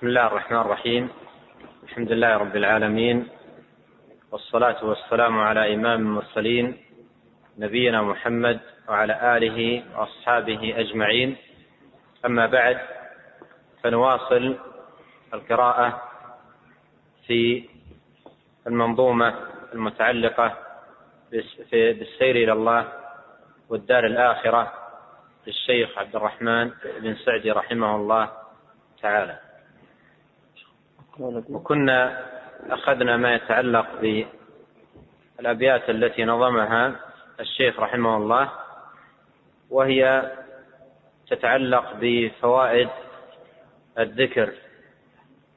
بسم الله الرحمن الرحيم. الحمد لله رب العالمين. والصلاة والسلام على إمام المرسلين نبينا محمد وعلى آله وأصحابه أجمعين. أما بعد فنواصل القراءة في المنظومة المتعلقة بالسير إلى الله والدار الآخرة للشيخ عبد الرحمن بن سعدي رحمه الله تعالى. وكنا أخذنا ما يتعلق بالأبيات التي نظمها الشيخ رحمه الله وهي تتعلق بفوائد الذكر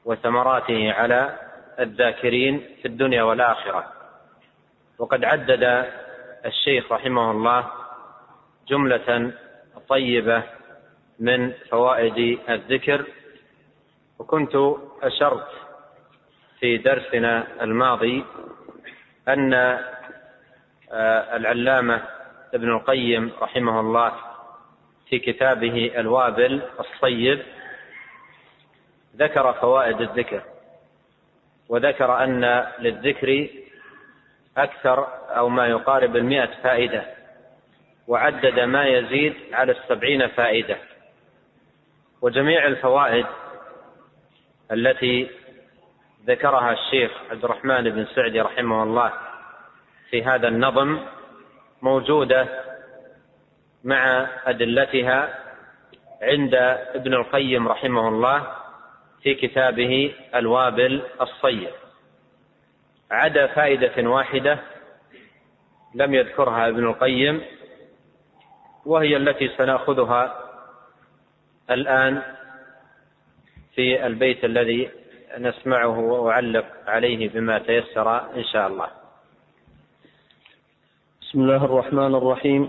وثمراته على الذاكرين في الدنيا والآخرة. وقد عدد الشيخ رحمه الله جملة طيبة من فوائد الذكر وكنت أشرت في درسنا الماضي أن آه، العلامة ابن القيم رحمه الله في كتابه الوابل الصيب ذكر فوائد الذكر وذكر أن للذكر أكثر أو ما يقارب المئة فائدة وعدد ما يزيد على السبعين فائدة وجميع الفوائد التي ذكرها الشيخ عبد الرحمن بن سعدي رحمه الله في هذا النظم موجودة مع أدلتها عند ابن القيم رحمه الله في كتابه الوابل الصيب. عدا فائدة واحدة لم يذكرها ابن القيم وهي التي سنأخذها الآن في البيت الذي نسمعه وأعلق عليه بما تيسر إن شاء الله. بسم الله الرحمن الرحيم.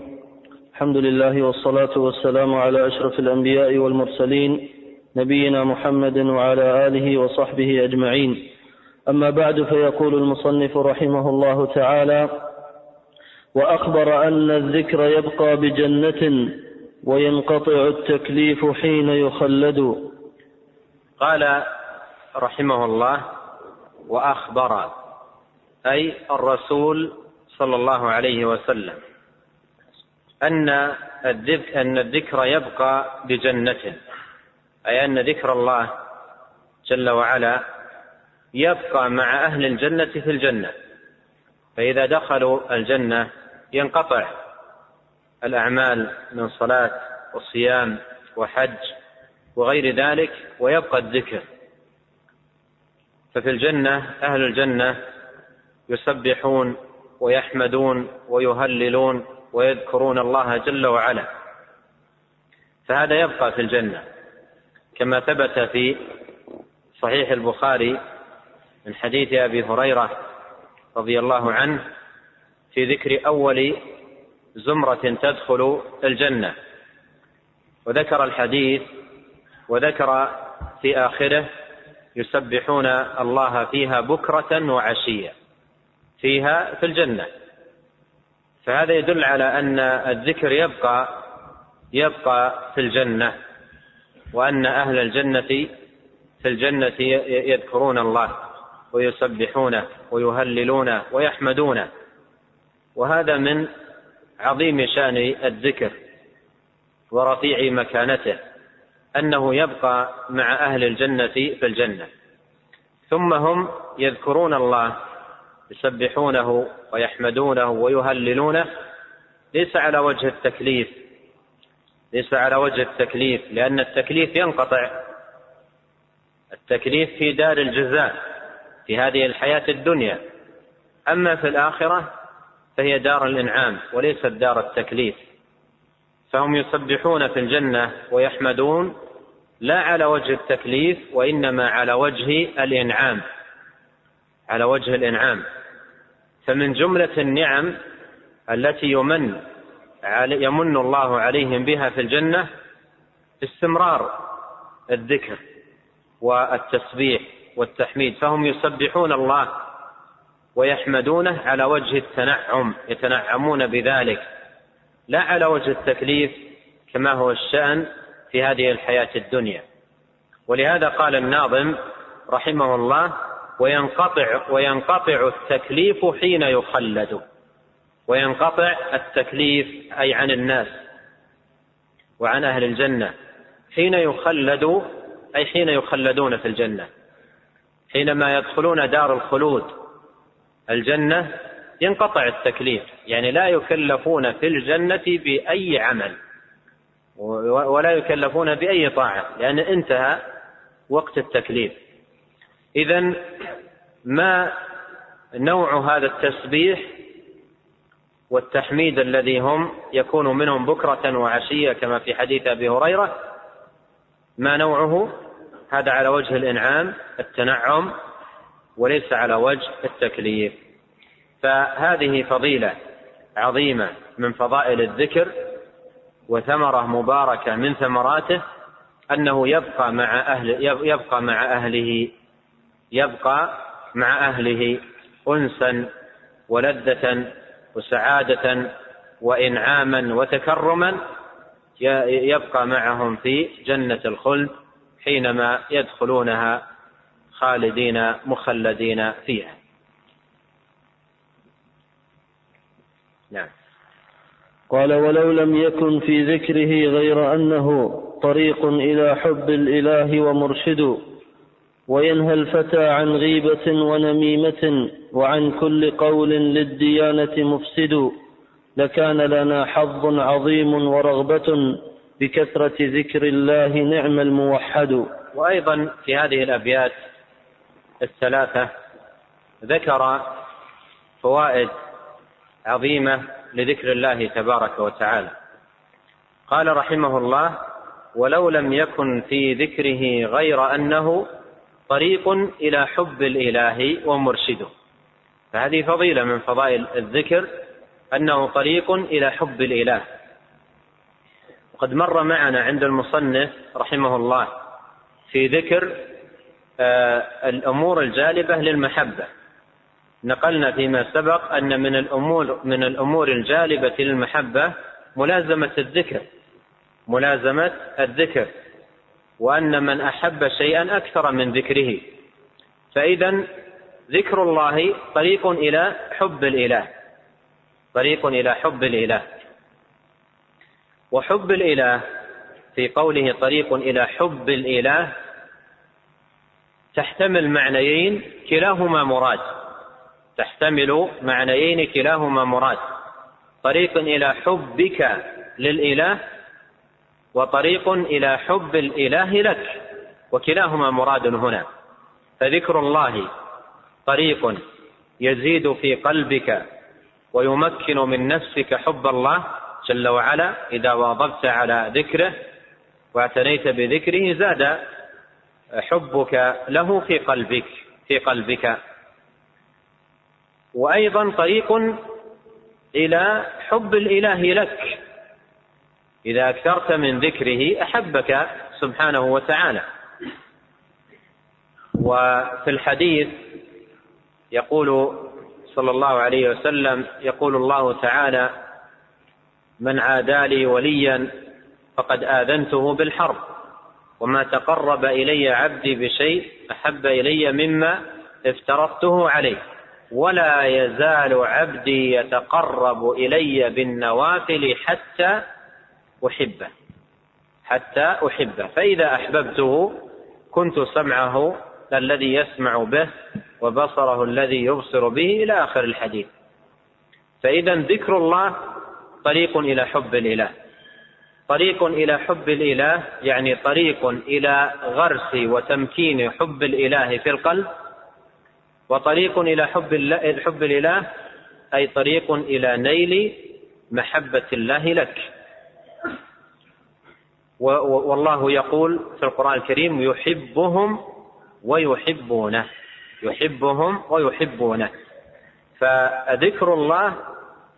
الحمد لله والصلاة والسلام على أشرف الأنبياء والمرسلين نبينا محمد وعلى آله وصحبه أجمعين. أما بعد فيقول المصنف رحمه الله تعالى وأخبر أن الذكر يبقى بجنة وينقطع التكليف حين يخلد. قال رحمه الله وأخبر أي الرسول صلى الله عليه وسلم أن الذكر, أن الذكر يبقى بجنة أي أن ذكر الله جل وعلا يبقى مع أهل الجنة في الجنة فإذا دخلوا الجنة ينقطع الأعمال من صلاة وصيام وحج وغير ذلك ويبقى الذكر. ففي الجنة أهل الجنة يسبحون ويحمدون ويهللون ويذكرون الله جل وعلا. فهذا يبقى في الجنة. كما ثبت في صحيح البخاري من حديث أبي هريرة رضي الله عنه في ذكر أول زمرة تدخل الجنة. وذكر الحديث وذكر في آخره يسبحون الله فيها بكرة وعشية فيها في الجنة. فهذا يدل على أن الذكر يبقى يبقى في الجنة وأن أهل الجنة في الجنة يذكرون الله ويسبحونه ويهللونه ويحمدونه. وهذا من عظيم شأن الذكر ورفيع مكانته. أنه يبقى مع أهل الجنة في الجنة. ثم هم يذكرون الله يسبحونه ويحمدونه ويهللونه. ليس على وجه التكليف ليس على وجه التكليف لأن التكليف ينقطع. التكليف في دار الجزاء في هذه الحياة الدنيا. أما في الآخرة فهي دار الإنعام وليست دار التكليف. فهم يسبحون في الجنة ويحمدون لا على وجه التكليف وإنما على وجه الإنعام على وجه الإنعام. فمن جملة النعم التي يمن يمن الله عليهم بها في الجنة استمرار الذكر والتسبيح والتحميد. فهم يسبحون الله ويحمدونه على وجه التنعم يتنعمون بذلك. لا على وجه التكليف كما هو الشأن في هذه الحياة الدنيا. ولهذا قال الناظم رحمه الله وينقطع وينقطع التكليف حين يخلد. وينقطع التكليف أي عن الناس وعن أهل الجنة. حين يخلد أي حين يخلدون في الجنة. حينما يدخلون دار الخلود الجنة ينقطع التكليف. يعني لا يكلفون في الجنة بأي عمل. ولا يكلفون بأي طاعة لأن انتهى وقت التكليف. إذا ما نوع هذا التسبيح والتحميد الذي هم يكون منهم بكرة وعشية كما في حديث أبي هريرة ما نوعه؟ هذا على وجه الإنعام التنعم وليس على وجه التكليف. فهذه فضيلة عظيمة من فضائل الذكر وثمرة مباركة من ثمراته أنه يبقى مع أهل يبقى مع أهله يبقى مع أهله أنسا ولذة وسعادة وإنعاما وتكرما يبقى معهم في جنة الخلد حينما يدخلونها خالدين مخلدين فيها. نعم. قال ولو لم يكن في ذكره غير أنه طريق إلى حب الإله ومرشد وينهى الفتى عن غيبة ونميمة وعن كل قول للديانة مفسد لكان لنا حظ عظيم ورغبة بكثرة ذكر الله نعم الموحد. وأيضا في هذه الأبيات الثلاثة ذكر فوائد عظيمة لذكر الله تبارك وتعالى. قال رحمه الله ولو لم يكن في ذكره غير أنه طريق إلى حب الإله ومرشده. فهذه فضيلة من فضائل الذكر أنه طريق إلى حب الإله. وقد مر معنا عند المصنف رحمه الله في ذكر آه، الأمور الجالبة للمحبة. نقلنا فيما سبق أن من الأمور من الأمور الجالبة للمحبة ملازمة الذكر. ملازمة الذكر. وأن من أحب شيئا أكثر من ذكره. فإذا ذكر الله طريق إلى حب الإله. طريق إلى حب الإله. وحب الإله في قوله طريق إلى حب الإله تحتمل معنيين كلاهما مراد. تحتمل معنيين كلاهما مراد. طريق إلى حبك للإله وطريق إلى حب الإله لك وكلاهما مراد هنا. فذكر الله طريق يزيد في قلبك ويمكن من نفسك حب الله جل وعلا. إذا واظبت على ذكره واعتنيت بذكره زاد حبك له في قلبك في قلبك. وأيضا طريق إلى حب الإله لك. إذا أكثرت من ذكره أحبك سبحانه وتعالى. وفي الحديث يقول صلى الله عليه وسلم يقول الله تعالى من عادى لي وليا فقد آذنته بالحرب وما تقرب إلي عبدي بشيء أحب إلي مما افترضته عليه. ولا يزال عبدي يتقرب إلي بالنوافل حتى أحبه حتى أحبه. فإذا أحببته كنت سمعه الذي يسمع به وبصره الذي يبصر به إلى آخر الحديث. فإذا ذكر الله طريق إلى حب الإله. طريق إلى حب الإله يعني طريق إلى غرس وتمكين حب الإله في القلب وطريق إلى حب حب الإله أي طريق إلى نيل محبة الله لك. والله يقول في القرآن الكريم يحبهم ويحبونه. يحبهم ويحبونه. فذكر الله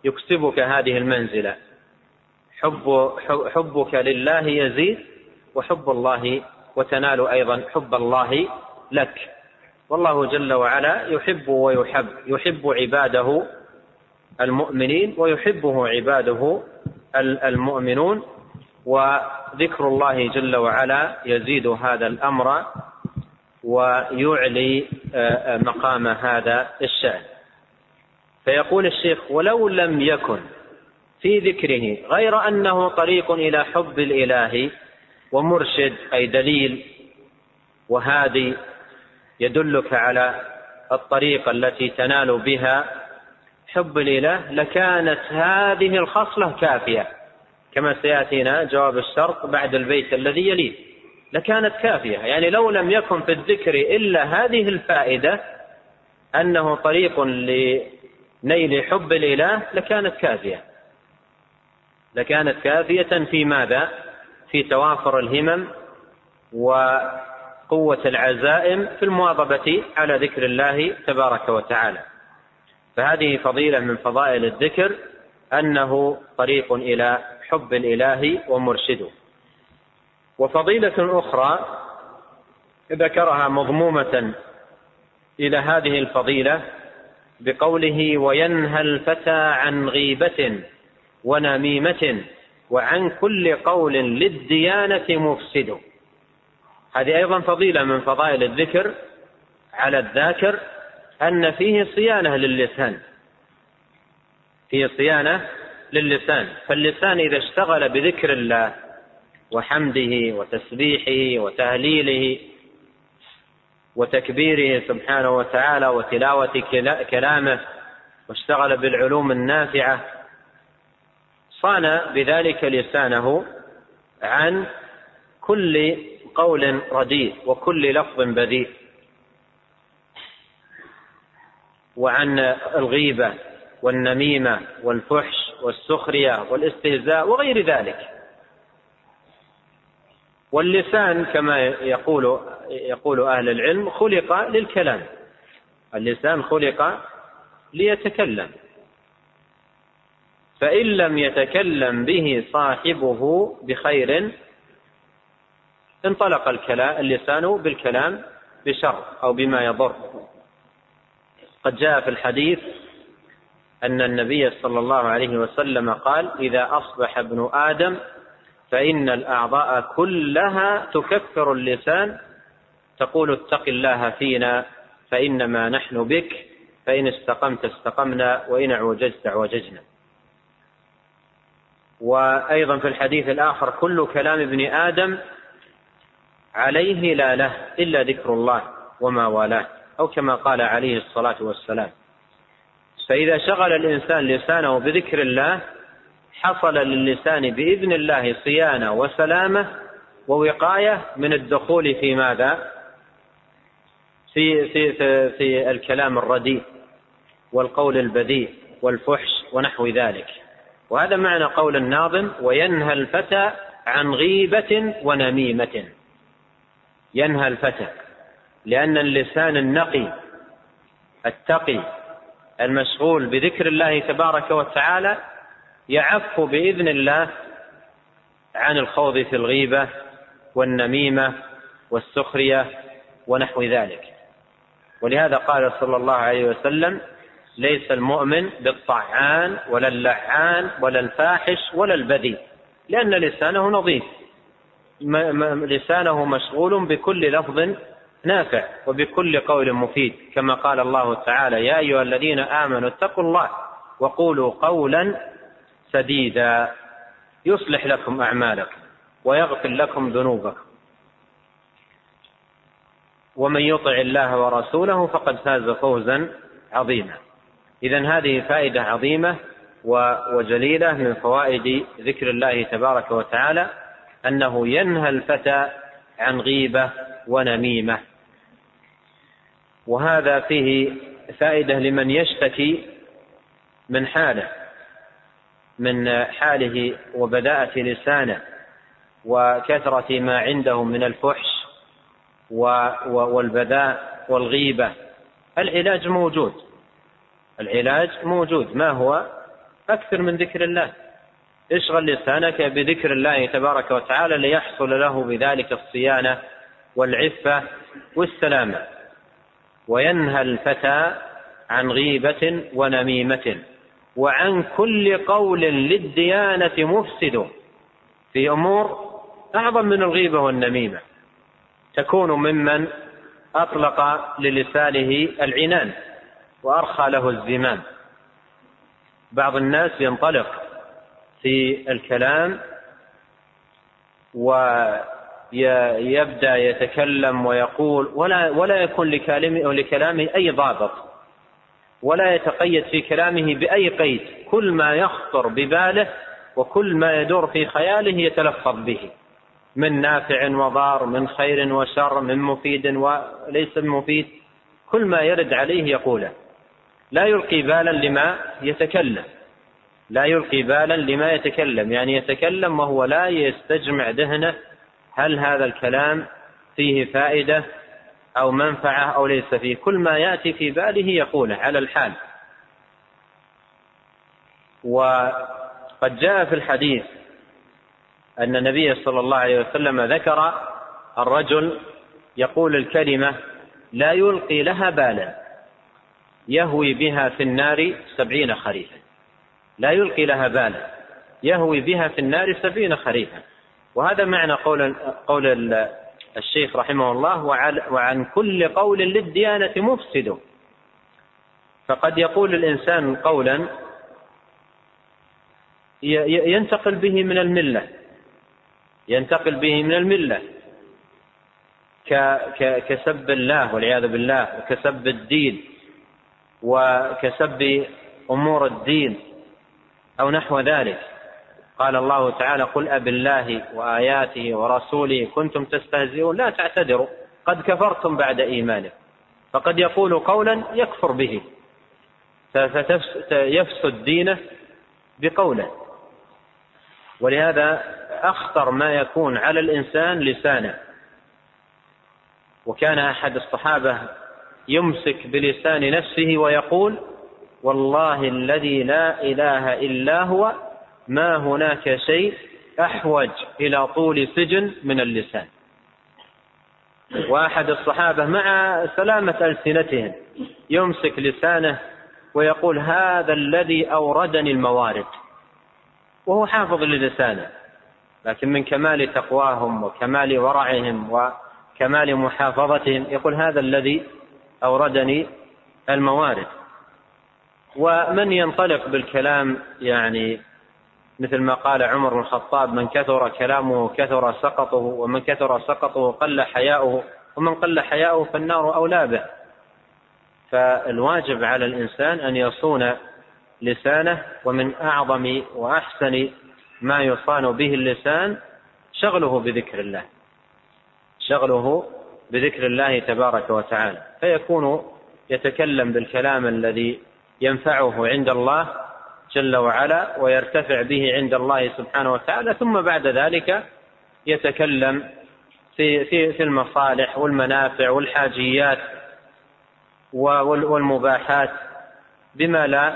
يكسبك هذه المنزلة. حب حبك لله يزيد وحب الله وتنال أيضا حب الله لك. والله جل وعلا يحب ويحب يحب عباده المؤمنين ويحبه عباده المؤمنون وذكر الله جل وعلا يزيد هذا الأمر ويعلي آه، مقام هذا الشأن. فيقول الشيخ ولو لم يكن في ذكره غير أنه طريق إلى حب الإله ومرشد أي دليل وهادي يدلك على الطريقة التي تنال بها حب الإله لكانت هذه الخصلة كافية. كما سيأتينا جواب الشرط بعد البيت الذي يليه. لكانت كافية. يعني لو لم يكن في الذكر إلا هذه الفائدة أنه طريق لنيل حب الإله لكانت كافية. لكانت كافية في ماذا؟ في توافر الهمم وقوه العزائم في المواظبة على ذكر الله تبارك وتعالى. فهذه فضيلة من فضائل الذكر أنه طريق إلى حب الإله ومرشده. وفضيلة أخرى ذكرها مضمومة إلى هذه الفضيلة بقوله وينهى الفتى عن غيبة ونميمة وعن كل قول للديانة مفسد هذه أيضا فضيلة من فضائل الذكر على الذاكر أن فيه صيانة للسان فيه صيانة للسان فاللسان إذا اشتغل بذكر الله وحمده وتسبيحه وتهليله وتكبيره سبحانه وتعالى وتلاوة كلامه واشتغل بالعلوم النافعة صان بذلك لسانه عن كل قول رديء وكل لفظ بذيء. وعن الغيبة والنميمة والفحش والسخرية والاستهزاء وغير ذلك. واللسان كما يقول يقول أهل العلم خلق للكلام. اللسان خلق ليتكلم. فإن لم يتكلم به صاحبه بخير انطلق الكلام اللسان بالكلام بشر أو بما يضر. قد جاء في الحديث أن النبي صلى الله عليه وسلم قال إذا أصبح ابن آدم فإن الأعضاء كلها تكفر اللسان تقول اتق الله فينا فإنما نحن بك فإن استقمت استقمنا وإن اعوججت اعوججنا وأيضا في الحديث الآخر كل كلام ابن آدم عليه لا له إلا ذكر الله وما والاه أو كما قال عليه الصلاة والسلام. فإذا شغل الإنسان لسانه بذكر الله حصل للسان بإذن الله صيانة وسلامة ووقاية من الدخول في ماذا؟ في في في, في الكلام الرديء والقول البذيء والفحش ونحو ذلك. وهذا معنى قول الناظم وينهى الفتى عن غيبة ونميمة. ينهى الفتى لأن اللسان النقي التقي المشغول بذكر الله تبارك وتعالى يعف بإذن الله عن الخوض في الغيبة والنميمة والسخرية ونحو ذلك. ولهذا قال صلى الله عليه وسلم ليس المؤمن بالطعان ولا اللعان ولا الفاحش ولا البذيء لأن لسانه نظيف. لسانه مشغول بكل لفظ نافع وبكل قول مفيد كما قال الله تعالى يا أيها الذين آمنوا اتقوا الله وقولوا قولا سديدا يصلح لكم أعمالكم ويغفر لكم ذنوبكم. ومن يطع الله ورسوله فقد فاز فوزا عظيما. إذا هذه فائدة عظيمة وجليلة من فوائد ذكر الله تبارك وتعالى. أنه ينهى الفتى عن غيبة ونميمة. وهذا فيه فائدة لمن يشتكي من حاله من حاله وبداءة لسانه وكثرة ما عنده من الفحش والبذاء والغيبة. العلاج موجود العلاج موجود. ما هو؟ أكثر من ذكر الله. اشغل لسانك بذكر الله تبارك وتعالى ليحصل له بذلك الصيانة والعفة والسلامة. وينهى الفتى عن غيبة ونميمة وعن كل قول للديانة مفسد في أمور أعظم من الغيبة والنميمة. تكون ممن أطلق للسانه العنان وأرخى له الزمام. بعض الناس ينطلق في الكلام ويبدأ يتكلم ويقول ولا ولا يكون لكلامه لكلامه أي ضابط ولا يتقيد في كلامه بأي قيد. كل ما يخطر بباله وكل ما يدور في خياله يتلفظ به من نافع وضار من خير وشر من مفيد وليس مفيد. كل ما يرد عليه يقوله. لا يلقي بالا لما يتكلم. لا يلقي بالا لما يتكلم. يعني يتكلم وهو لا يستجمع ذهنه هل هذا الكلام فيه فائدة أو منفعة أو ليس فيه. كل ما يأتي في باله يقوله على الحال. وقد جاء في الحديث أن النبي صلى الله عليه وسلم ذكر الرجل يقول الكلمة لا يلقي لها بالا يهوي بها في النار سبعين خريفا. لا يلقي لها بالا يهوي بها في النار سبعين خريفا وهذا معنى قول قول الشيخ رحمه الله وعن كل قول للديانة مفسد. فقد يقول الإنسان قولا ينتقل به من الملة ينتقل به من الملة. كسب الله والعياذ بالله وكسب الدين وكسب أمور الدين. أو نحو ذلك. قال الله تعالى قل أب الله وآياته ورسوله كنتم تستهزئون لا تعتذروا قد كفرتم بعد إيمانكم فقد يقول قولا يكفر به فيفسد دينه بقوله. ولهذا أخطر ما يكون على الإنسان لسانه. وكان أحد الصحابة يمسك بلسان نفسه ويقول والله الذي لا إله إلا هو ما هناك شيء أحوج إلى طول سجن من اللسان. وأحد الصحابة مع سلامة ألسنتهم يمسك لسانه ويقول هذا الذي أوردني الموارد. وهو حافظ للسانه لكن من كمال تقواهم وكمال ورعهم وكمال محافظتهم يقول هذا الذي أوردني الموارد. ومن ينطلق بالكلام يعني مثل ما قال عمر بن الخطاب من كثر كلامه كثر سقطه ومن كثر سقطه قل حياؤه ومن قل حياؤه فالنار أولى به. فالواجب على الإنسان أن يصون لسانه ومن أعظم وأحسن ما يصان به اللسان شغله بذكر الله. شغله بذكر الله تبارك وتعالى. فيكون يتكلم بالكلام الذي ينفعه عند الله جل وعلا ويرتفع به عند الله سبحانه وتعالى ثم بعد ذلك يتكلم في في في المصالح والمنافع والحاجيات والمباحات بما لا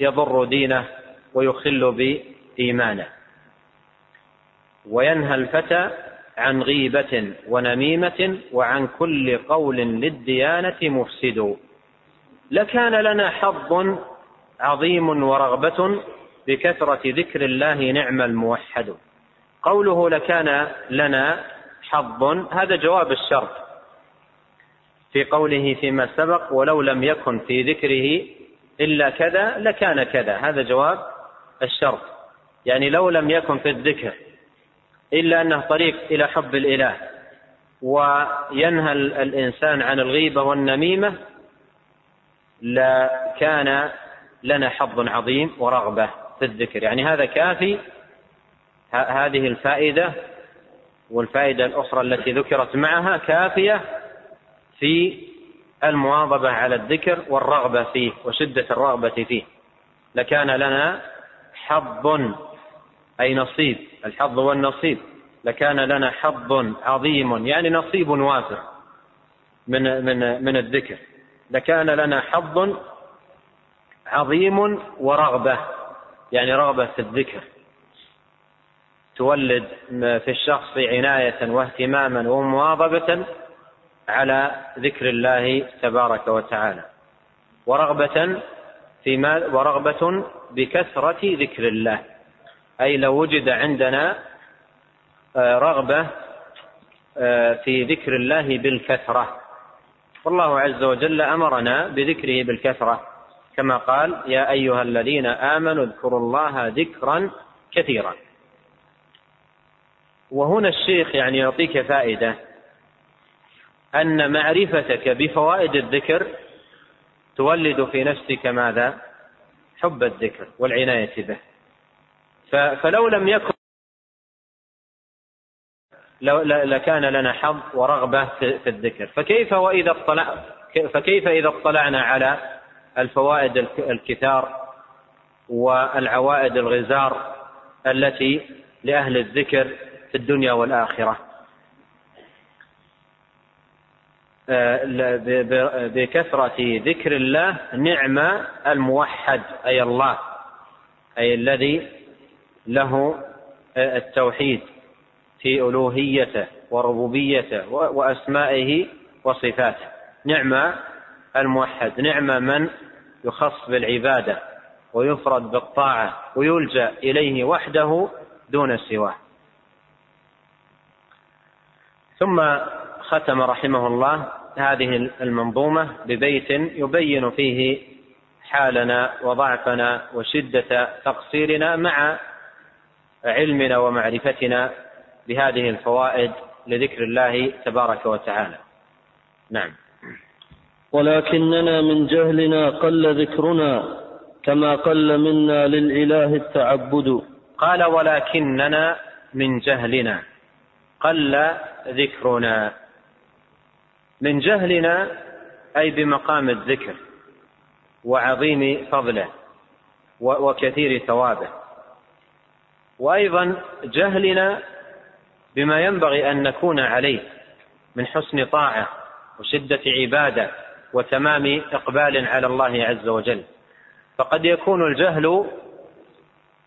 يضر دينه ويخل بإيمانه. وينهى الفتى عن غيبة ونميمة وعن كل قول للديانة مفسد. لكان لنا حظ عظيم ورغبة بكثرة ذكر الله نعم الموحد. قوله لكان لنا حظ هذا جواب الشرط. في قوله فيما سبق ولو لم يكن في ذكره إلا كذا لكان كذا. هذا جواب الشرط. يعني لو لم يكن في الذكر إلا أنه طريق إلى حب الإله وينهى الإنسان عن الغيبة والنميمة لكان لنا حظ عظيم ورغبة في الذكر. يعني هذا كافي. هذه الفائدة والفائدة الأخرى التي ذكرت معها كافية في المواظبة على الذكر والرغبة فيه وشدة الرغبة فيه. لكان لنا حظ أي نصيب الحظ والنصيب. لكان لنا حظ عظيم يعني نصيب وافر من من من الذكر. لكان لنا حظ عظيم ورغبة يعني رغبة في الذكر. تولد في الشخص عناية واهتماما ومواظبة على ذكر الله تبارك وتعالى. ورغبة في ورغبة بكثرة ذكر الله. أي لو وجد عندنا آه، رغبة آه، في ذكر الله بالكثرة. والله عز وجل أمرنا بذكره بالكثرة. كما قال يا أيها الذين آمنوا اذكروا الله ذكرا كثيرا. وهنا الشيخ يعني يعطيك فائدة. أن معرفتك بفوائد الذكر تولد في نفسك ماذا؟ حب الذكر والعناية به. فلو لم يكن لكان لنا حظ ورغبة في الذكر. فكيف وإذا اطلع فكيف إذا اطلعنا على الفوائد الكثار والعوائد الغزار التي لأهل الذكر في الدنيا والآخرة؟ بكثرة ذكر الله نعم الموحد أي الله أي الذي له التوحيد. في ألوهيته وربوبيته وأسمائه وصفاته. نعم الموحد نعم من يخص بالعبادة ويفرد بالطاعة ويلجأ إليه وحده دون سواه. ثم ختم رحمه الله هذه المنظومة ببيت يبين فيه حالنا وضعفنا وشدة تقصيرنا مع علمنا ومعرفتنا بهذه الفوائد لذكر الله تبارك وتعالى. نعم. ولكننا من جهلنا قل ذكرنا كما قل منا للإله التعبد. قال ولكننا من جهلنا قل ذكرنا. من جهلنا أي بمقام الذكر وعظيم فضله وكثير ثوابه. وأيضا جهلنا بما ينبغي أن نكون عليه من حسن طاعة وشدة عبادة وتمام إقبال على الله عز وجل. فقد يكون الجهل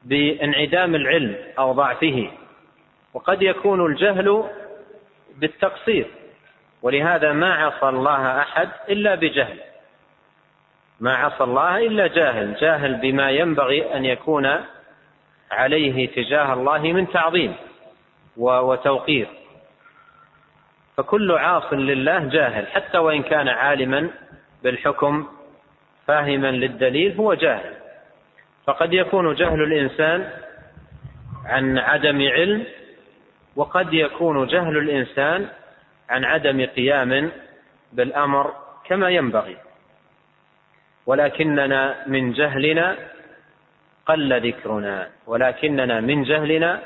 بانعدام العلم أو ضعفه وقد يكون الجهل بالتقصير ولهذا ما عصى الله أحد إلا بجهل. ما عصى الله إلا جاهل جاهل بما ينبغي أن يكون عليه تجاه الله من تعظيم. وتوقير. فكل عاص لله جاهل حتى وإن كان عالما بالحكم فاهما للدليل هو جاهل. فقد يكون جهل الإنسان عن عدم علم وقد يكون جهل الإنسان عن عدم قيام بالأمر كما ينبغي. ولكننا من جهلنا قل ذكرنا ولكننا من جهلنا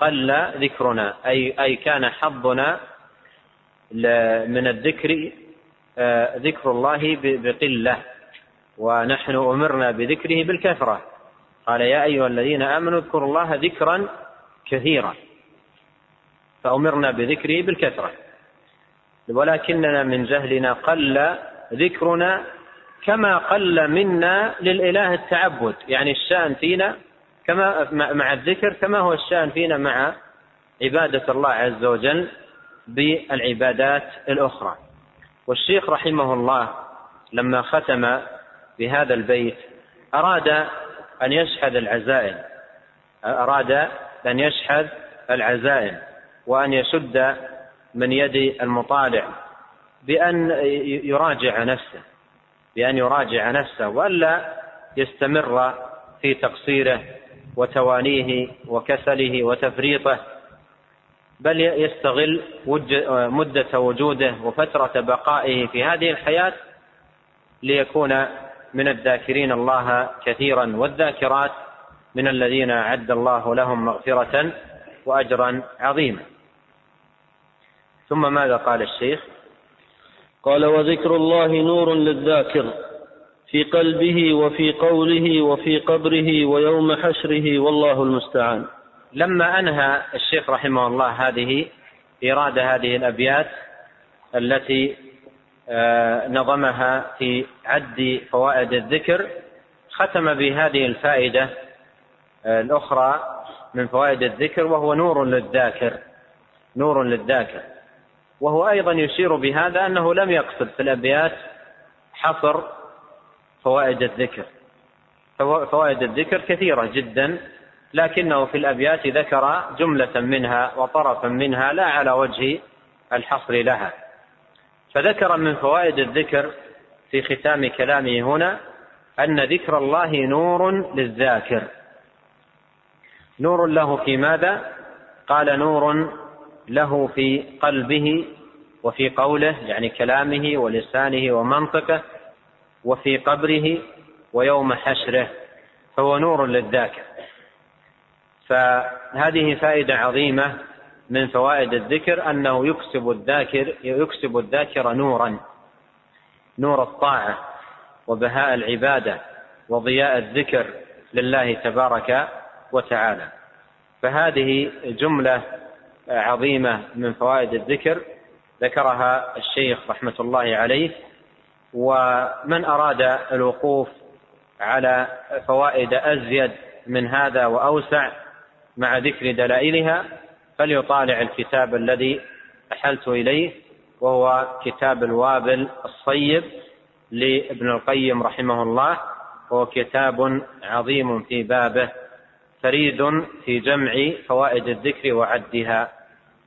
قل ذكرنا أي أي كان حظنا من الذكر آه، ذكر الله بقلة ونحن أمرنا بذكره بالكثرة. قال يا أيها الذين آمنوا اذكروا الله ذكرا كثيرا فأمرنا بذكره بالكثرة. ولكننا من جهلنا قل ذكرنا كما قل منا للإله التعبد يعني الشأن فينا كما مع الذكر كما هو الشأن فينا مع عبادة الله عز وجل بالعبادات الأخرى. والشيخ رحمه الله لما ختم بهذا البيت أراد أن يشحذ العزائم. أراد أن يشحذ العزائم وأن يشد من يد المطالع بأن يراجع نفسه بأن يراجع نفسه وألا يستمر في تقصيره وتوانيه وكسله وتفريطه بل يستغل مدة وجوده وفترة بقائه في هذه الحياة ليكون من الذاكرين الله كثيرا والذاكرات من الذين أعد الله لهم مغفرة وأجرا عظيما. ثم ماذا قال الشيخ؟ قال وذكر الله نور للذاكر. في قلبه وفي قوله وفي قبره ويوم حشره والله المستعان. لما أنهى الشيخ رحمه الله هذه إيراد هذه الأبيات التي آه، نظمها في عد فوائد الذكر ختم بهذه الفائدة آه، الأخرى من فوائد الذكر وهو نور للذاكر نور للذاكر. وهو أيضا يشير بهذا أنه لم يقصد في الأبيات حصر فوائد الذكر. فوائد الذكر كثيرة جدا لكنه في الأبيات ذكر جملة منها وطرفا منها لا على وجه الحصر لها. فذكر من فوائد الذكر في ختام كلامه هنا أن ذكر الله نور للذاكر. نور له في ماذا؟ قال نور له في قلبه وفي قوله يعني كلامه ولسانه ومنطقه وفي قبره ويوم حشره فهو نور للذاكر. فهذه فائدة عظيمة من فوائد الذكر أنه يكسب الذاكر يكسب الذاكر نورا نور الطاعة وبهاء العبادة وضياء الذكر لله تبارك وتعالى. فهذه جملة عظيمة من فوائد الذكر ذكرها الشيخ رحمة الله عليه. ومن أراد الوقوف على فوائد أزيد من هذا وأوسع مع ذكر دلائلها فليطالع الكتاب الذي أحلت إليه وهو كتاب الوابل الصيب لابن القيم رحمه الله وهو كتاب عظيم في بابه فريد في جمع فوائد الذكر وعدها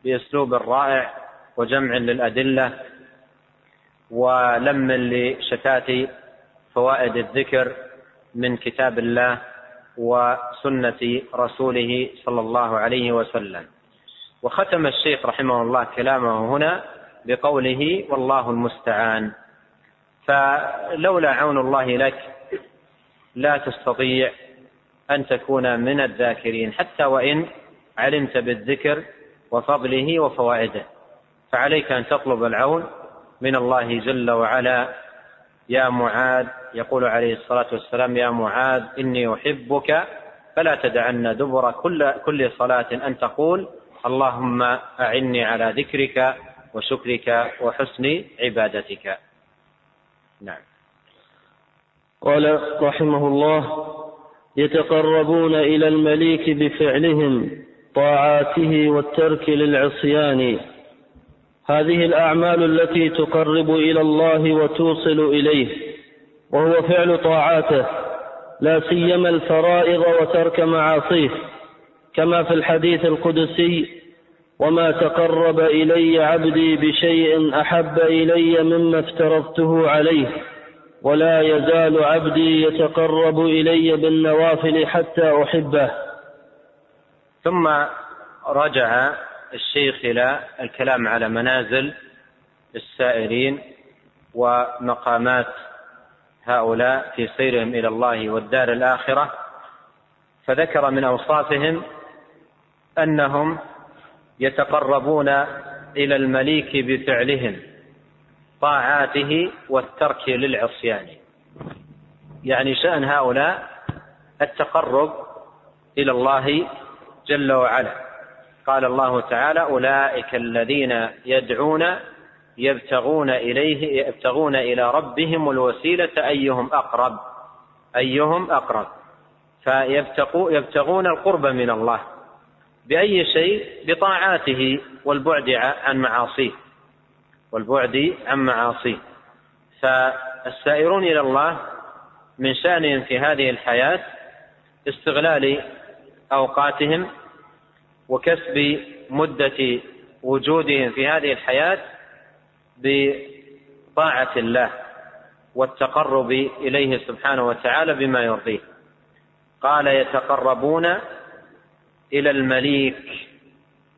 بأسلوب رائع وجمع للأدلة ولم لشتات فوائد الذكر من كتاب الله وسنة رسوله صلى الله عليه وسلم. وختم الشيخ رحمه الله كلامه هنا بقوله والله المستعان. فلولا عون الله لك لا تستطيع أن تكون من الذاكرين حتى وإن علمت بالذكر وفضله وفوائده. فعليك أن تطلب العون من الله جل وعلا. يا معاذ يقول عليه الصلاة والسلام يا معاذ إني أحبك فلا تدعن دبر كل كل صلاة أن تقول اللهم أعني على ذكرك وشكرك وحسن عبادتك. نعم. قال رحمه الله يتقربون إلى المليك بفعلهم طاعاته والترك للعصيان. هذه الأعمال التي تقرب إلى الله وتوصل إليه وهو فعل طاعاته لا سيما الفرائض وترك معاصيه كما في الحديث القدسي وما تقرب إلي عبدي بشيء أحب إلي مما افترضته عليه ولا يزال عبدي يتقرب إلي بالنوافل حتى أحبه. ثم رجع الشيخ إلى الكلام على منازل السائرين ومقامات هؤلاء في سيرهم إلى الله والدار الآخرة فذكر من أوصافهم أنهم يتقربون إلى المليك بفعلهم طاعاته والترك للعصيان. يعني شأن هؤلاء التقرب إلى الله جل وعلا. قال الله تعالى أولئك الذين يدعون يبتغون إليه يبتغون إلى ربهم الوسيلة أيهم أقرب أيهم أقرب. فيبتغون القرب من الله بأي شيء؟ بطاعاته والبعد عن معاصيه والبعد عن معاصيه. فالسائرون إلى الله من شأنهم في هذه الحياة استغلال أوقاتهم وكسب مدة وجودهم في هذه الحياة بطاعة الله والتقرب إليه سبحانه وتعالى بما يرضيه. قال يتقربون إلى المليك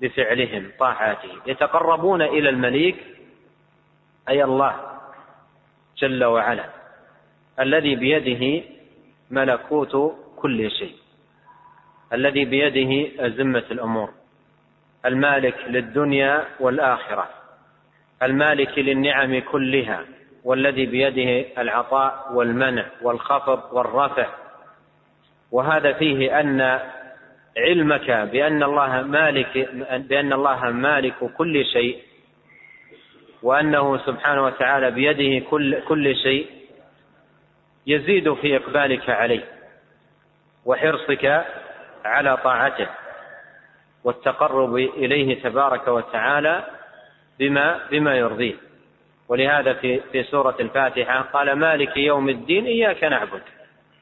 بفعلهم طاعاته يتقربون إلى المليك أي الله جل وعلا الذي بيده ملكوت كل شيء. الذي بيده أزمة الأمور. المالك للدنيا والآخرة. المالك للنعم كلها والذي بيده العطاء والمنع والخفض والرفع. وهذا فيه أن علمك بأن الله مالك بأن الله مالك كل شيء وأنه سبحانه وتعالى بيده كل كل شيء يزيد في إقبالك عليه وحرصك على طاعته والتقرب إليه تبارك وتعالى بما بما يرضيه. ولهذا في في سورة الفاتحة قال مالك يوم الدين إياك نعبد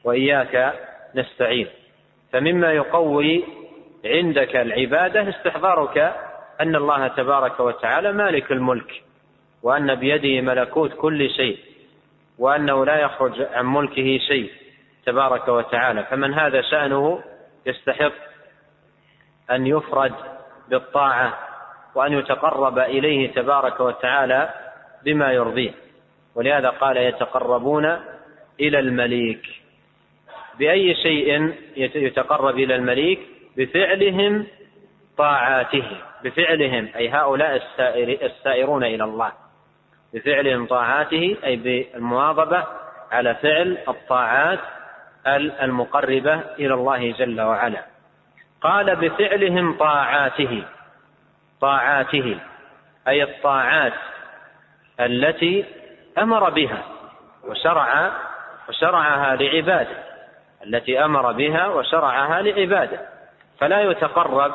وإياك نستعين. فمما يقوي عندك العبادة استحضارك أن الله تبارك وتعالى مالك الملك وأن بيده ملكوت كل شيء وأنه لا يخرج عن ملكه شيء تبارك وتعالى. فمن هذا شأنه يستحق أن يفرد بالطاعة وأن يتقرب إليه تبارك وتعالى بما يرضيه. ولهذا قال يتقربون إلى المليك. بأي شيء يتقرب إلى المليك؟ بفعلهم طاعاته. بفعلهم أي هؤلاء السائر السائرون إلى الله. بفعلهم طاعاته أي بالمواظبة على فعل الطاعات المقربة إلى الله جل وعلا. قال بفعلهم طاعاته. طاعاته أي الطاعات التي أمر بها وشرع وشرعها لعباده. التي أمر بها وشرعها لعباده. فلا يتقرب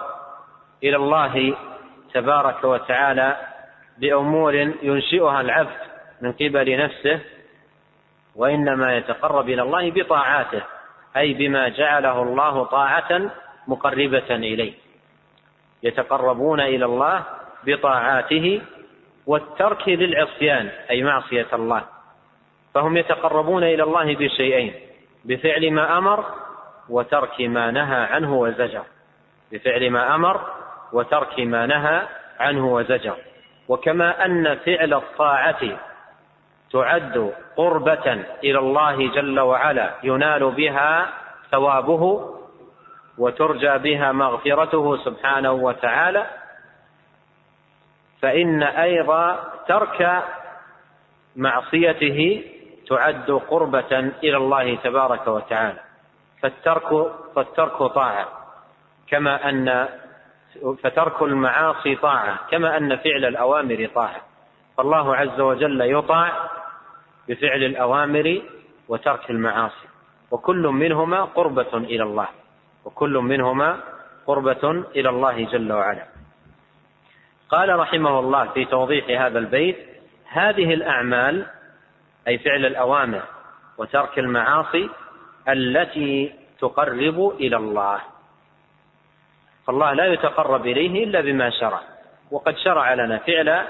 إلى الله تبارك وتعالى بأمور ينشئها العبد من قبل نفسه وإنما يتقرب إلى الله بطاعاته أي بما جعله الله طاعة مقربة إليه. يتقربون إلى الله بطاعاته والترك للعصيان أي معصية الله. فهم يتقربون إلى الله بشيئين بفعل ما أمر وترك ما نهى عنه وزجر. بفعل ما أمر وترك ما نهى عنه وزجر. وكما أن فعل الطاعة تعد قربة إلى الله جل وعلا ينال بها ثوابه وترجى بها مغفرته سبحانه وتعالى. فإن أيضا ترك معصيته تعد قربة إلى الله تبارك وتعالى. فالترك فالترك طاعة كما أن فترك المعاصي طاعة كما أن فعل الأوامر طاعة. فالله عز وجل يطاع بفعل الأوامر وترك المعاصي. وكل منهما قربة إلى الله. وكل منهما قربة إلى الله جل وعلا. قال رحمه الله في توضيح هذا البيت هذه الأعمال أي فعل الأوامر وترك المعاصي التي تقرب إلى الله. فالله لا يتقرب إليه إلا بما شرع. وقد شرع لنا فعل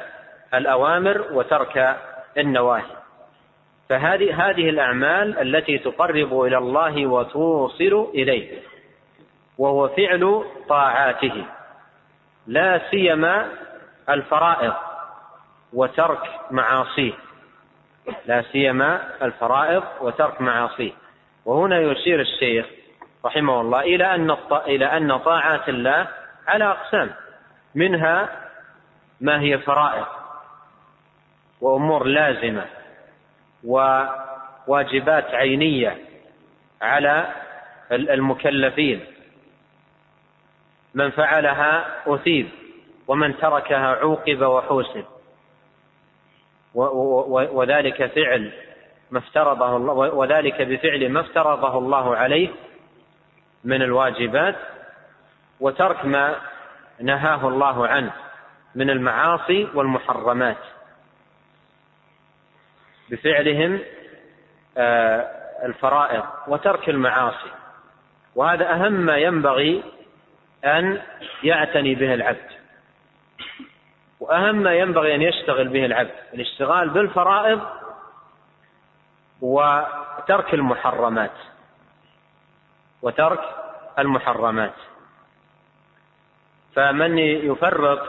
الأوامر وترك النواهي. فهذه هذه الأعمال التي تقرب إلى الله وتوصل إليه وهو فعل طاعاته لا سيما الفرائض وترك معاصيه لا سيما الفرائض وترك معاصيه. وهنا يشير الشيخ رحمه الله إلى أن إلى أن طاعات الله على أقسام منها ما هي فرائض وأمور لازمة وواجبات عينية على المكلفين. من فعلها أثيب ومن تركها عوقب وحوسب. وذلك فعل ما افترضه الله وذلك بفعل ما افترضه الله عليه من الواجبات وترك ما نهاه الله عنه من المعاصي والمحرمات. بفعلهم آه، الفرائض وترك المعاصي. وهذا أهم ما ينبغي أن يعتني به العبد. وأهم ما ينبغي أن يشتغل به العبد الاشتغال بالفرائض وترك المحرمات. وترك المحرمات. فمن يفرط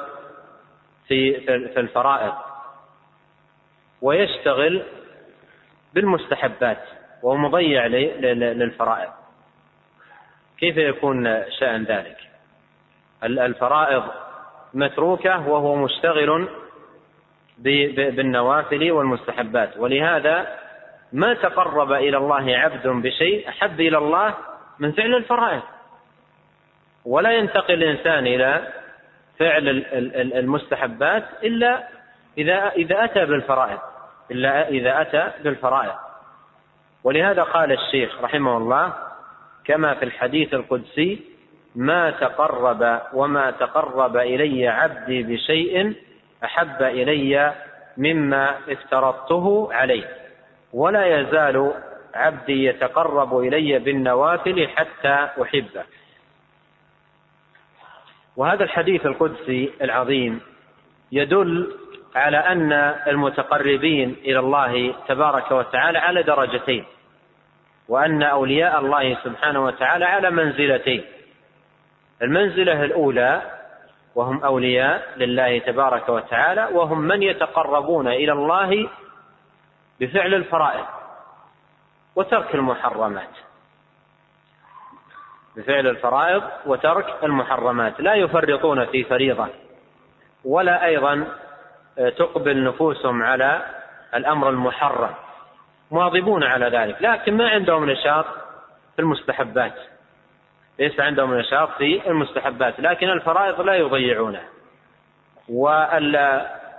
في في الفرائض؟ ويشتغل بالمستحبات وهو مضيع للفرائض. كيف يكون شأن ذلك؟ الفرائض متروكة وهو مشتغل بالنوافل والمستحبات. ولهذا ما تقرب إلى الله عبد بشيء أحب إلى الله من فعل الفرائض. ولا ينتقل الإنسان إلى فعل المستحبات إلا إذا إذا أتى بالفرائض. إلا إذا أتى بالفرائض. ولهذا قال الشيخ رحمه الله كما في الحديث القدسي ما تقرب وما تقرب إلي عبدي بشيء أحب إلي مما افترضته عليه. ولا يزال عبدي يتقرب إلي بالنوافل حتى أحبه. وهذا الحديث القدسي العظيم يدل على أن المتقربين إلى الله تبارك وتعالى على درجتين وأن أولياء الله سبحانه وتعالى على منزلتين. المنزلة الأولى وهم أولياء لله تبارك وتعالى وهم من يتقربون إلى الله بفعل الفرائض وترك المحرمات. بفعل الفرائض وترك المحرمات. لا يفرطون في فريضة ولا أيضا تقبل نفوسهم على الأمر المحرم. مواظبون على ذلك لكن ما عندهم نشاط في المستحبات. ليس عندهم نشاط في المستحبات لكن الفرائض لا يضيعونها.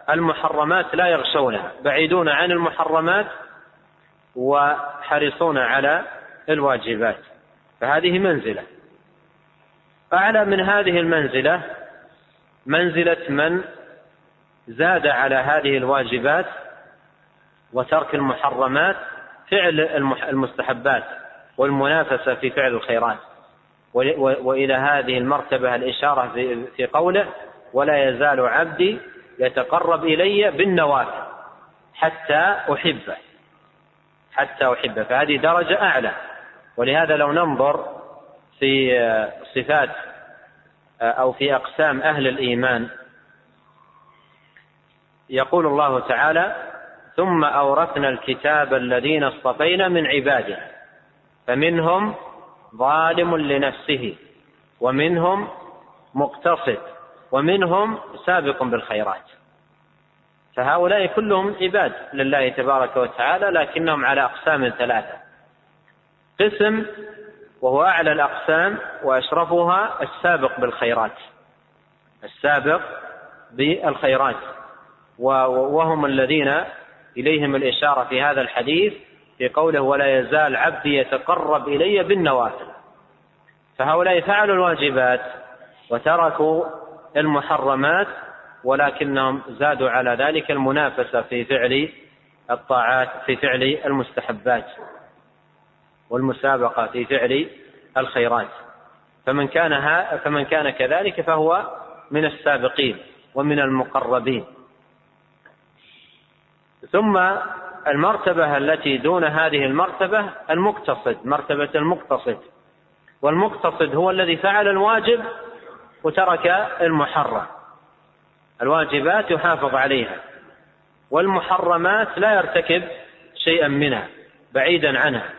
والمحرمات لا يغشونها بعيدون عن المحرمات وحريصون على الواجبات. فهذه منزلة. اعلى من هذه المنزلة منزلة من زاد على هذه الواجبات وترك المحرمات فعل المستحبات والمنافسة في فعل الخيرات. وإلى هذه المرتبة الإشارة في قوله ولا يزال عبدي يتقرب إلي بالنوافل حتى أحبه حتى أحبه فهذه درجة أعلى. ولهذا لو ننظر في صفات أو في أقسام أهل الإيمان يقول الله تعالى ثم أورثنا الكتاب الذين اصطفينا من عباده فمنهم ظالم لنفسه ومنهم مقتصد ومنهم سابق بالخيرات. فهؤلاء كلهم عباد لله تبارك وتعالى لكنهم على أقسام ثلاثة قسم وهو أعلى الأقسام وأشرفها السابق بالخيرات السابق بالخيرات. وهم الذين إليهم الإشارة في هذا الحديث في قوله ولا يزال عبدي يتقرب إلي بالنوافل. فهؤلاء فعلوا الواجبات وتركوا المحرمات ولكنهم زادوا على ذلك المنافسة في فعل الطاعات في فعل المستحبات والمسابقة في فعل الخيرات. فمن كان فمن كان كذلك فهو من السابقين ومن المقربين. ثم المرتبة التي دون هذه المرتبة المقتصد مرتبة المقتصد. والمقتصد هو الذي فعل الواجب وترك المحرم. الواجبات يحافظ عليها والمحرمات لا يرتكب شيئا منها بعيدا عنها.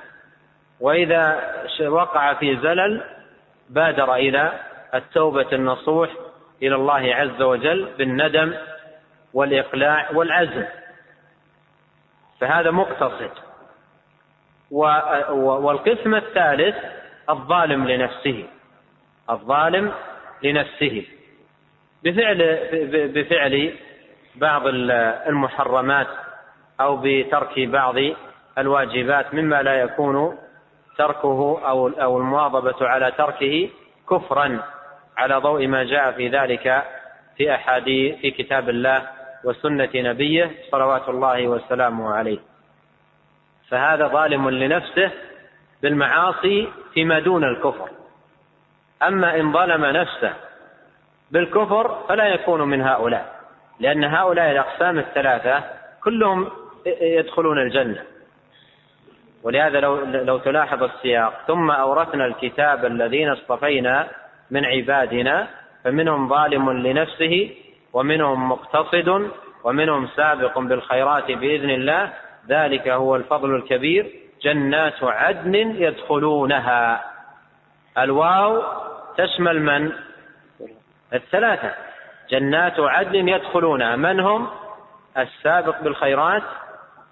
وإذا وقع في زلل بادر إلى التوبة النصوح إلى الله عز وجل بالندم والإقلاع والعزم. فهذا مقتصد. والقسم الثالث الظالم لنفسه. الظالم لنفسه. بفعل بفعل بعض المحرمات أو بترك بعض الواجبات مما لا يكون تركه أو أو المواظبة على تركه كفرا على ضوء ما جاء في ذلك في احاديث في كتاب الله وسنة نبيه صلوات الله وسلامه عليه. فهذا ظالم لنفسه بالمعاصي فيما دون الكفر. أما إن ظلم نفسه بالكفر فلا يكون من هؤلاء لأن هؤلاء الأقسام الثلاثة كلهم يدخلون الجنة. ولهذا لو لو تلاحظ السياق ثم أورثنا الكتاب الذين اصطفينا من عبادنا فمنهم ظالم لنفسه ومنهم مقتصد ومنهم سابق بالخيرات بإذن الله ذلك هو الفضل الكبير. جنات عدن يدخلونها. الواو تشمل من؟ الثلاثة. جنات عدن يدخلونها. من هم؟ السابق بالخيرات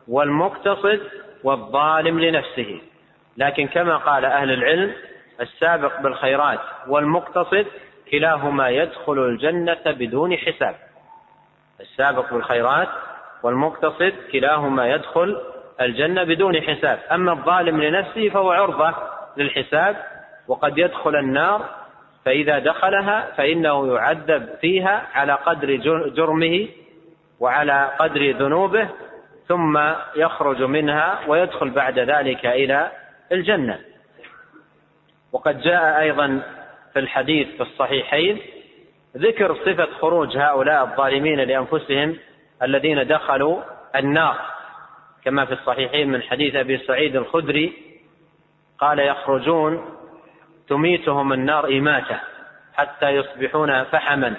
والمقتصد والظالم لنفسه. لكن كما قال أهل العلم السابق بالخيرات والمقتصد كلاهما يدخل الجنة بدون حساب. السابق بالخيرات والمقتصد كلاهما يدخل الجنة بدون حساب. أما الظالم لنفسه فهو عرضة للحساب وقد يدخل النار فإذا دخلها فإنه يعذب فيها على قدر جرمه وعلى قدر ذنوبه ثم يخرج منها ويدخل بعد ذلك إلى الجنة. وقد جاء أيضا في الحديث في الصحيحين ذكر صفة خروج هؤلاء الظالمين لأنفسهم الذين دخلوا النار. كما في الصحيحين من حديث أبي سعيد الخدري قال يخرجون تميتهم النار إماتة حتى يصبحون فحما.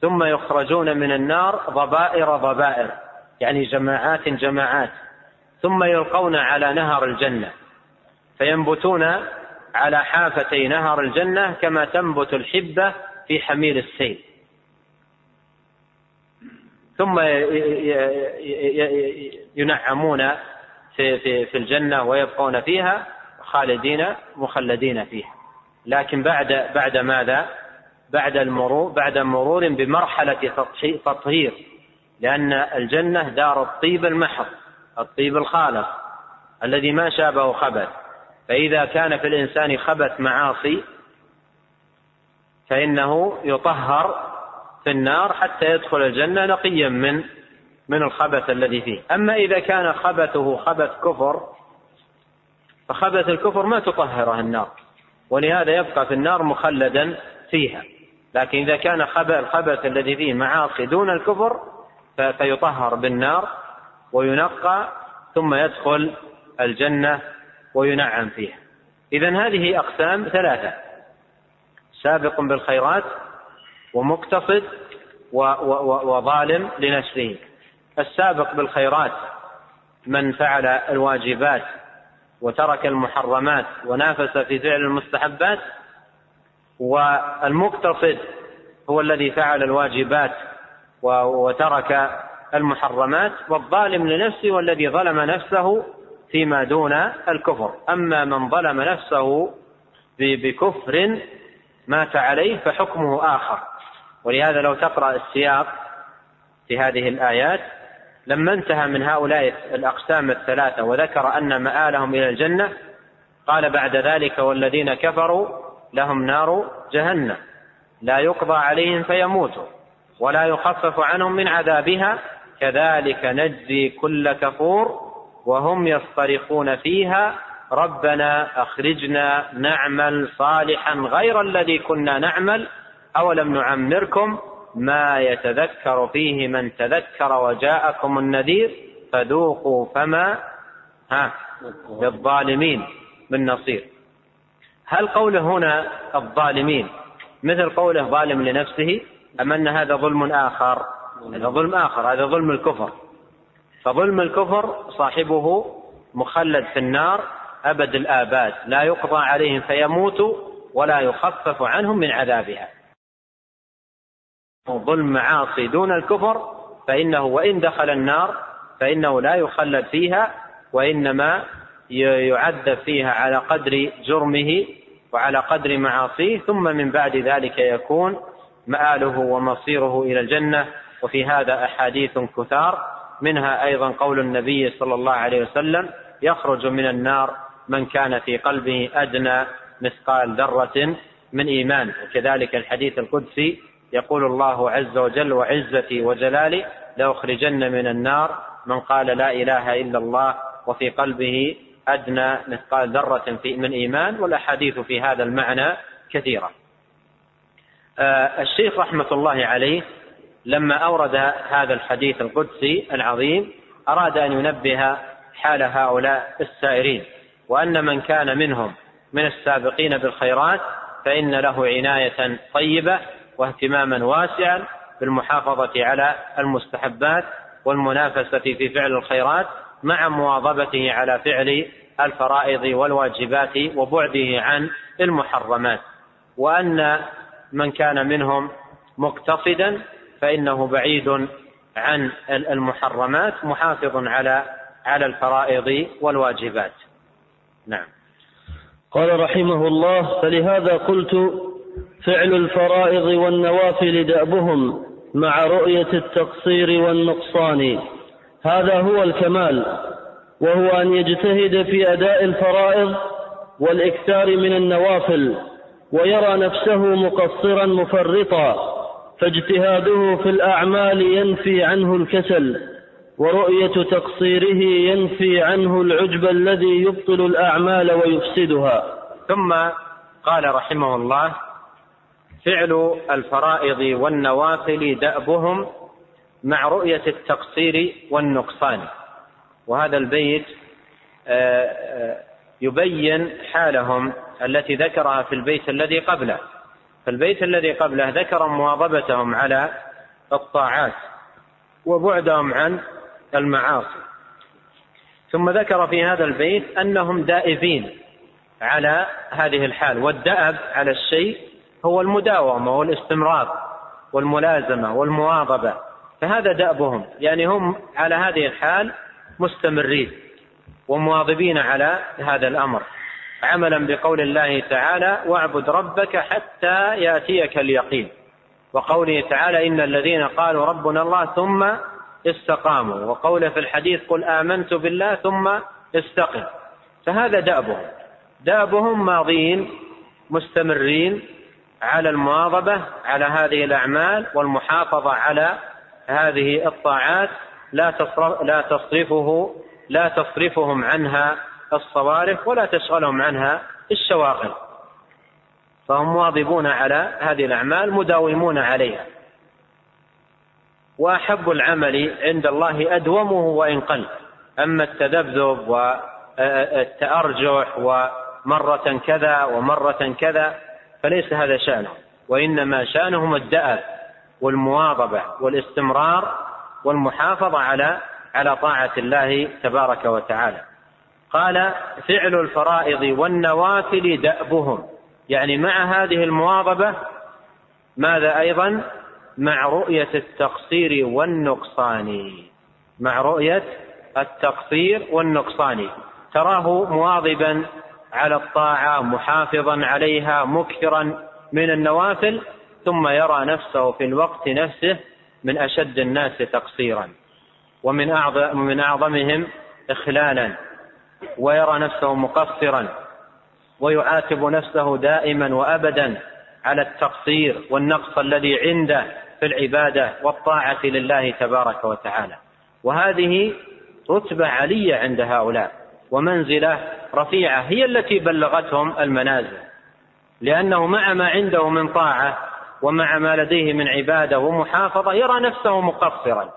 ثم يخرجون من النار ضبائر ضبائر يعني جماعات جماعات. ثم يلقون على نهر الجنة فينبتون على حافتي نهر الجنة كما تنبت الحبة في حميل السيل. ثم ينعمون في في في الجنة ويبقون فيها خالدين مخلدين فيها. لكن بعد بعد ماذا؟ بعد المرور بعد مرور بمرحلة تطهير. لأن الجنة دار الطيب المحض الطيب الخالص الذي ما شابه خبث. فإذا كان في الإنسان خبث معاصي فإنه يطهر في النار حتى يدخل الجنة نقيا من من الخبث الذي فيه. أما إذا كان خبثه خبث كفر فخبث الكفر ما تطهره النار ولهذا يبقى في النار مخلدا فيها. لكن إذا كان الخبث الذي فيه معاصي دون الكفر فيطهر بالنار وينقى ثم يدخل الجنة وينعم فيها. إذا هذه أقسام ثلاثة. سابق بالخيرات ومقتصد وظالم لنفسه. السابق بالخيرات من فعل الواجبات وترك المحرمات ونافس في فعل المستحبات والمقتصد هو الذي فعل الواجبات وترك المحرمات والظالم لنفسه والذي ظلم نفسه فيما دون الكفر. أما من ظلم نفسه بكفر مات عليه فحكمه آخر. ولهذا لو تقرأ السياق في هذه الآيات لما انتهى من هؤلاء الأقسام الثلاثة وذكر أن مآلهم إلى الجنة قال بعد ذلك والذين كفروا لهم نار جهنم. لا يقضى عليهم فيموتوا ولا يخفف عنهم من عذابها. كذلك نجزي كل كفور وهم يصطرخون فيها ربنا أخرجنا نعمل صالحا غير الذي كنا نعمل أولم نعمركم ما يتذكر فيه من تذكر وجاءكم النذير فذوقوا فما ها للظالمين من نصير. هل قوله هنا الظالمين؟ مثل قوله ظالم لنفسه أم أن هذا ظلم آخر؟ هذا ظلم آخر هذا ظلم الكفر. فظلم الكفر صاحبه مخلد في النار أبد الآباد. لا يقضى عليهم فيموتوا ولا يخفف عنهم من عذابها. ظلم معاصي دون الكفر فإنه وإن دخل النار فإنه لا يخلد فيها وإنما يعذب فيها على قدر جرمه وعلى قدر معاصيه ثم من بعد ذلك يكون مآله ومصيره إلى الجنة. وفي هذا أحاديث كثار منها أيضا قول النبي صلى الله عليه وسلم يخرج من النار من كان في قلبه أدنى مثقال ذرة من إيمان وكذلك الحديث القدسي يقول الله عز وجل وعزتي وجلالي لأخرجن من النار من قال لا إله إلا الله وفي قلبه أدنى مثقال في من إيمان. والأحاديث في هذا المعنى كثيرة. آه الشيخ رحمة الله عليه لما أورد هذا الحديث القدسي العظيم أراد أن ينبه حال هؤلاء السائرين وأن من كان منهم من السابقين بالخيرات فإن له عناية طيبة واهتماما واسعا بالمحافظة على المستحبات والمنافسة في فعل الخيرات مع مواظبته على فعل الفرائض والواجبات وبعده عن المحرمات وأن من كان منهم مقتصدا فإنه بعيد عن المحرمات محافظ على على الفرائض والواجبات. نعم. قال رحمه الله فلهذا قلت فعل الفرائض والنوافل دأبهم مع رؤية التقصير والنقصان هذا هو الكمال وهو أن يجتهد في أداء الفرائض والإكثار من النوافل ويرى نفسه مقصرا مفرطا فاجتهاده في الأعمال ينفي عنه الكسل ورؤية تقصيره ينفي عنه العجب الذي يبطل الأعمال ويفسدها. ثم قال رحمه الله فعل الفرائض والنوافل دأبهم مع رؤية التقصير والنقصان. وهذا البيت آه، آه، يبين حالهم التي ذكرها في البيت الذي قبله. فالبيت الذي قبله ذكر مواظبتهم على الطاعات وبعدهم عن المعاصي. ثم ذكر في هذا البيت أنهم دائبين على هذه الحال والدأب على الشيء هو المداومة والاستمرار والملازمة والمواظبة فهذا دأبهم يعني هم على هذه الحال مستمرين ومواظبين على هذا الأمر. عملا بقول الله تعالى واعبد ربك حتى يأتيك اليقين. وقوله تعالى إن الذين قالوا ربنا الله ثم استقاموا. وقوله في الحديث قل آمنت بالله ثم استقم. فهذا دأبهم. دأبهم ماضين مستمرين على المواظبة على هذه الأعمال والمحافظة على هذه الطاعات. لا لا تصرفه لا تصرفهم عنها الصوارف ولا تشغلهم عنها الشواغل. فهم مواظبون على هذه الأعمال مداومون عليها. وأحب العمل عند الله أدومه وإن قل. أما التذبذب والتأرجح ومرة كذا ومرة كذا فليس هذا شأنه. وإنما شأنهم الدأب والمواظبة والاستمرار والمحافظة على على طاعة الله تبارك وتعالى. قال فعل الفرائض والنوافل دأبهم. يعني مع هذه المواظبة ماذا أيضا؟ مع رؤية التقصير والنقصان. مع رؤية التقصير والنقصان. تراه مواظبا على الطاعة محافظا عليها مكثرا من النوافل ثم يرى نفسه في الوقت نفسه من أشد الناس تقصيرا. ومن أعظم من أعظمهم إخلالا. ويرى نفسه مقصرا ويعاتب نفسه دائما وأبدا على التقصير والنقص الذي عنده في العبادة والطاعة لله تبارك وتعالى. وهذه رتبة علية عند هؤلاء ومنزلة رفيعة هي التي بلغتهم المنازل. لأنه مع ما عنده من طاعة ومع ما لديه من عبادة ومحافظة يرى نفسه مقصرا.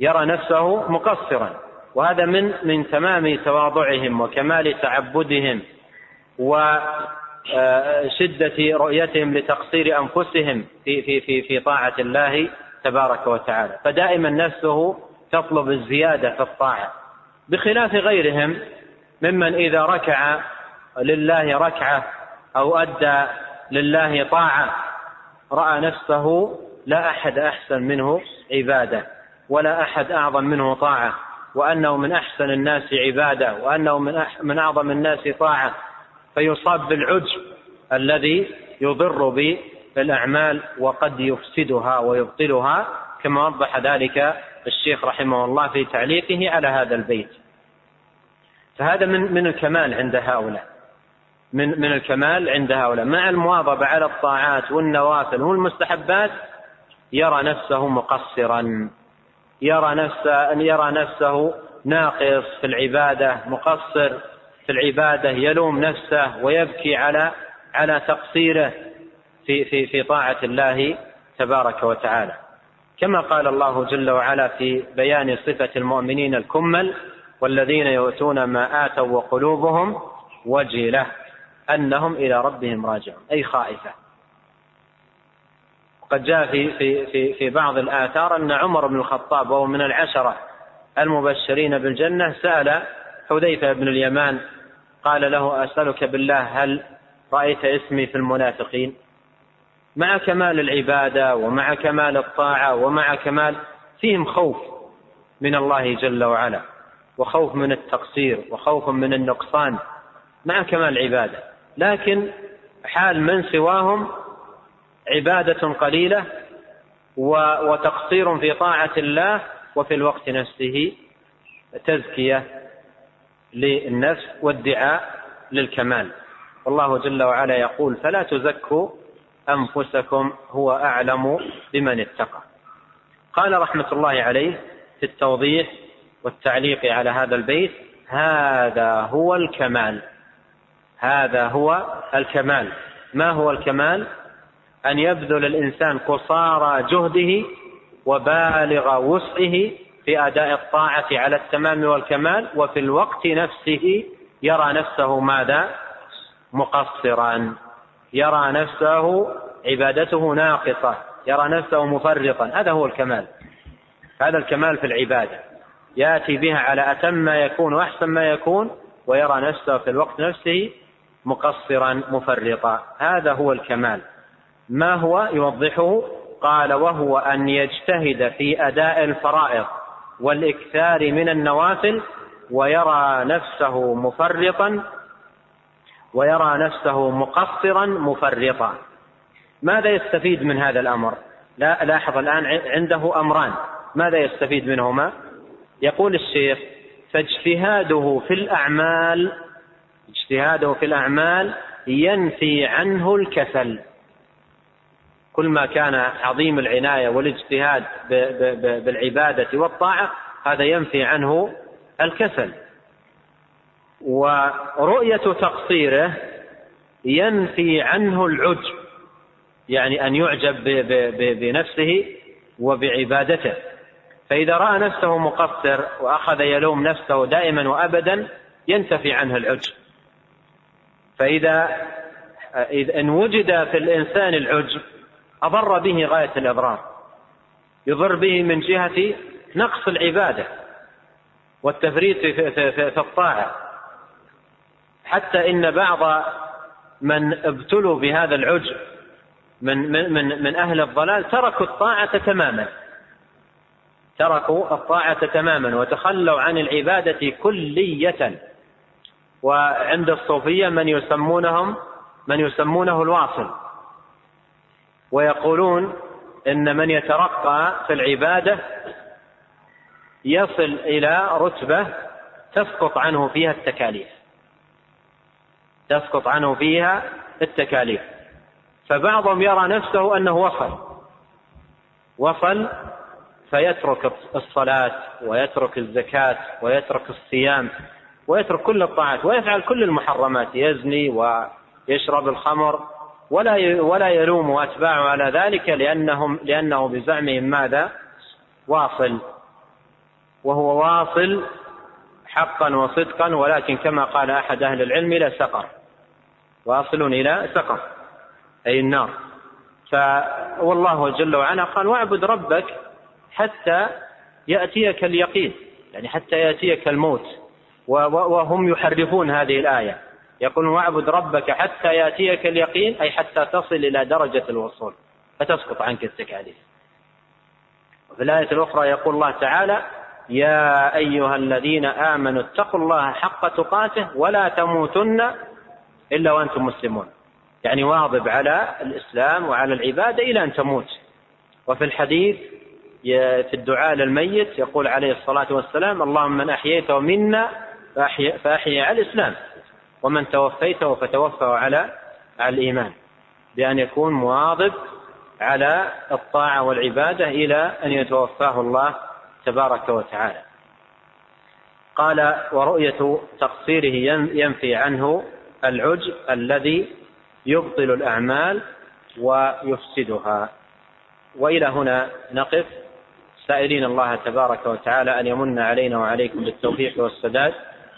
يرى نفسه مقصرا. وهذا من من تمام تواضعهم وكمال تعبدهم وشدة رؤيتهم لتقصير أنفسهم في في في في طاعة الله تبارك وتعالى. فدائما نفسه تطلب الزيادة في الطاعة. بخلاف غيرهم ممن إذا ركع لله ركعة أو أدى لله طاعة رأى نفسه لا أحد أحسن منه عبادة ولا أحد أعظم منه طاعة. وأنه من أحسن الناس عبادة وأنه من من أعظم الناس طاعة. فيصاب بالعجب الذي يضر بالأعمال وقد يفسدها ويبطلها كما وضح ذلك الشيخ رحمه الله في تعليقه على هذا البيت. فهذا من من الكمال عند هؤلاء. من من الكمال عند هؤلاء. مع المواظبة على الطاعات والنوافل والمستحبات يرى نفسه مقصرا. يرى نفسه أن يرى نفسه ناقص في العبادة مقصر في العبادة يلوم نفسه ويبكي على على تقصيره في في في طاعة الله تبارك وتعالى. كما قال الله جل وعلا في بيان صفة المؤمنين الكمل والذين يؤتون ما آتوا وقلوبهم وجلة أنهم إلى ربهم راجعون. أي خائفة. قد جاء في في في في بعض الآثار أن عمر بن الخطاب وهو من العشرة المبشرين بالجنة سأل حذيفة بن اليمان قال له أسألك بالله هل رأيت اسمي في المنافقين؟ مع كمال العبادة ومع كمال الطاعة ومع كمال فيهم خوف من الله جل وعلا وخوف من التقصير وخوف من النقصان مع كمال العبادة لكن حال من سواهم عبادة قليلة وتقصير في طاعة الله وفي الوقت نفسه تزكية للنفس وادعاء للكمال. والله جل وعلا يقول فلا تزكوا أنفسكم هو أعلم بمن اتقى. قال رحمة الله عليه في التوضيح والتعليق على هذا البيت هذا هو الكمال هذا هو الكمال. ما هو الكمال؟ أن يبذل الإنسان قصارى جهده وبالغ وسعه في أداء الطاعة على التمام والكمال وفي الوقت نفسه يرى نفسه ماذا؟ مقصرا. يرى نفسه عبادته ناقصة. يرى نفسه مفرطا. هذا هو الكمال. هذا الكمال في العبادة. يأتي بها على أتم ما يكون وأحسن ما يكون ويرى نفسه في الوقت نفسه مقصرا مفرطا. هذا هو الكمال. ما هو؟ يوضحه. قال وهو أن يجتهد في أداء الفرائض والإكثار من النوافل ويرى نفسه مفرطا ويرى نفسه مقصرا مفرطا. ماذا يستفيد من هذا الأمر؟ لا لاحظ الآن عنده أمران. ماذا يستفيد منهما؟ يقول الشيخ فاجتهاده في الأعمال اجتهاده في الأعمال ينفي عنه الكسل. كل ما كان عظيم العناية والاجتهاد بالعبادة والطاعة هذا ينفي عنه الكسل. ورؤية تقصيره ينفي عنه العجب يعني أن يعجب بنفسه وبعبادته. فإذا رأى نفسه مقصر وأخذ يلوم نفسه دائما وابدا ينتفي عنه العجب. فإذا إن وجد في الإنسان العجب أضر به غاية الإضرار. يضر به من جهة نقص العبادة والتفريط في, في, في, في الطاعة. حتى إن بعض من ابتلوا بهذا العجب من من من, من أهل الضلال تركوا الطاعة تماما. تركوا الطاعة تماما وتخلوا عن العبادة كلية. وعند الصوفية من يسمونهم من يسمونه الواصل. ويقولون إن من يترقى في العبادة يصل إلى رتبة تسقط عنه فيها التكاليف. تسقط عنه فيها التكاليف. فبعضهم يرى نفسه أنه وصل. وصل فيترك الصلاة ويترك الزكاة ويترك الصيام ويترك كل الطاعات ويفعل كل المحرمات يزني ويشرب الخمر ولا ولا يلوم أتباعه على ذلك لانهم لأنه بزعمهم ماذا؟ واصل. وهو واصل حقا وصدقا ولكن كما قال أحد أهل العلم إلى سقر. واصل إلى سقر أي النار. فوالله جل وعلا قال واعبد ربك حتى يأتيك اليقين. يعني حتى يأتيك الموت. وهم يحرفون هذه الآية. يقولون واعبد ربك حتى ياتيك اليقين أي حتى تصل إلى درجة الوصول. فتسقط عنك التكاليف. وفي الآية الأخرى يقول الله تعالى يا أيها الذين آمنوا اتقوا الله حق تقاته ولا تموتن إلا وأنتم مسلمون. يعني واظب على الإسلام وعلى العبادة إلى أن تموت. وفي الحديث في الدعاء للميت يقول عليه الصلاة والسلام اللهم من احييته منا فاحيي على الإسلام. ومن توفيته فتوفه على على الإيمان. بأن يكون مواظب على الطاعة والعبادة إلى أن يتوفاه الله تبارك وتعالى. قال ورؤية تقصيره ينفي عنه العجب الذي يبطل الأعمال ويفسدها. وإلى هنا نقف. سائلين الله تبارك وتعالى أن يمن علينا وعليكم بالتوفيق والسداد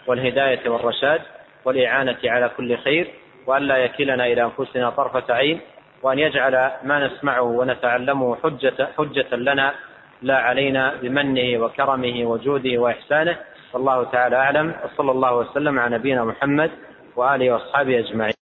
والهداية والرشاد. والإعانة على كل خير وأن لا يكلنا إلى أنفسنا طرفة عين وأن يجعل ما نسمعه ونتعلمه حجه حجة لنا لا علينا بمنه وكرمه وجوده وإحسانه. والله تعالى أعلم وصلى الله وسلم على نبينا محمد وآله وأصحابه أجمعين.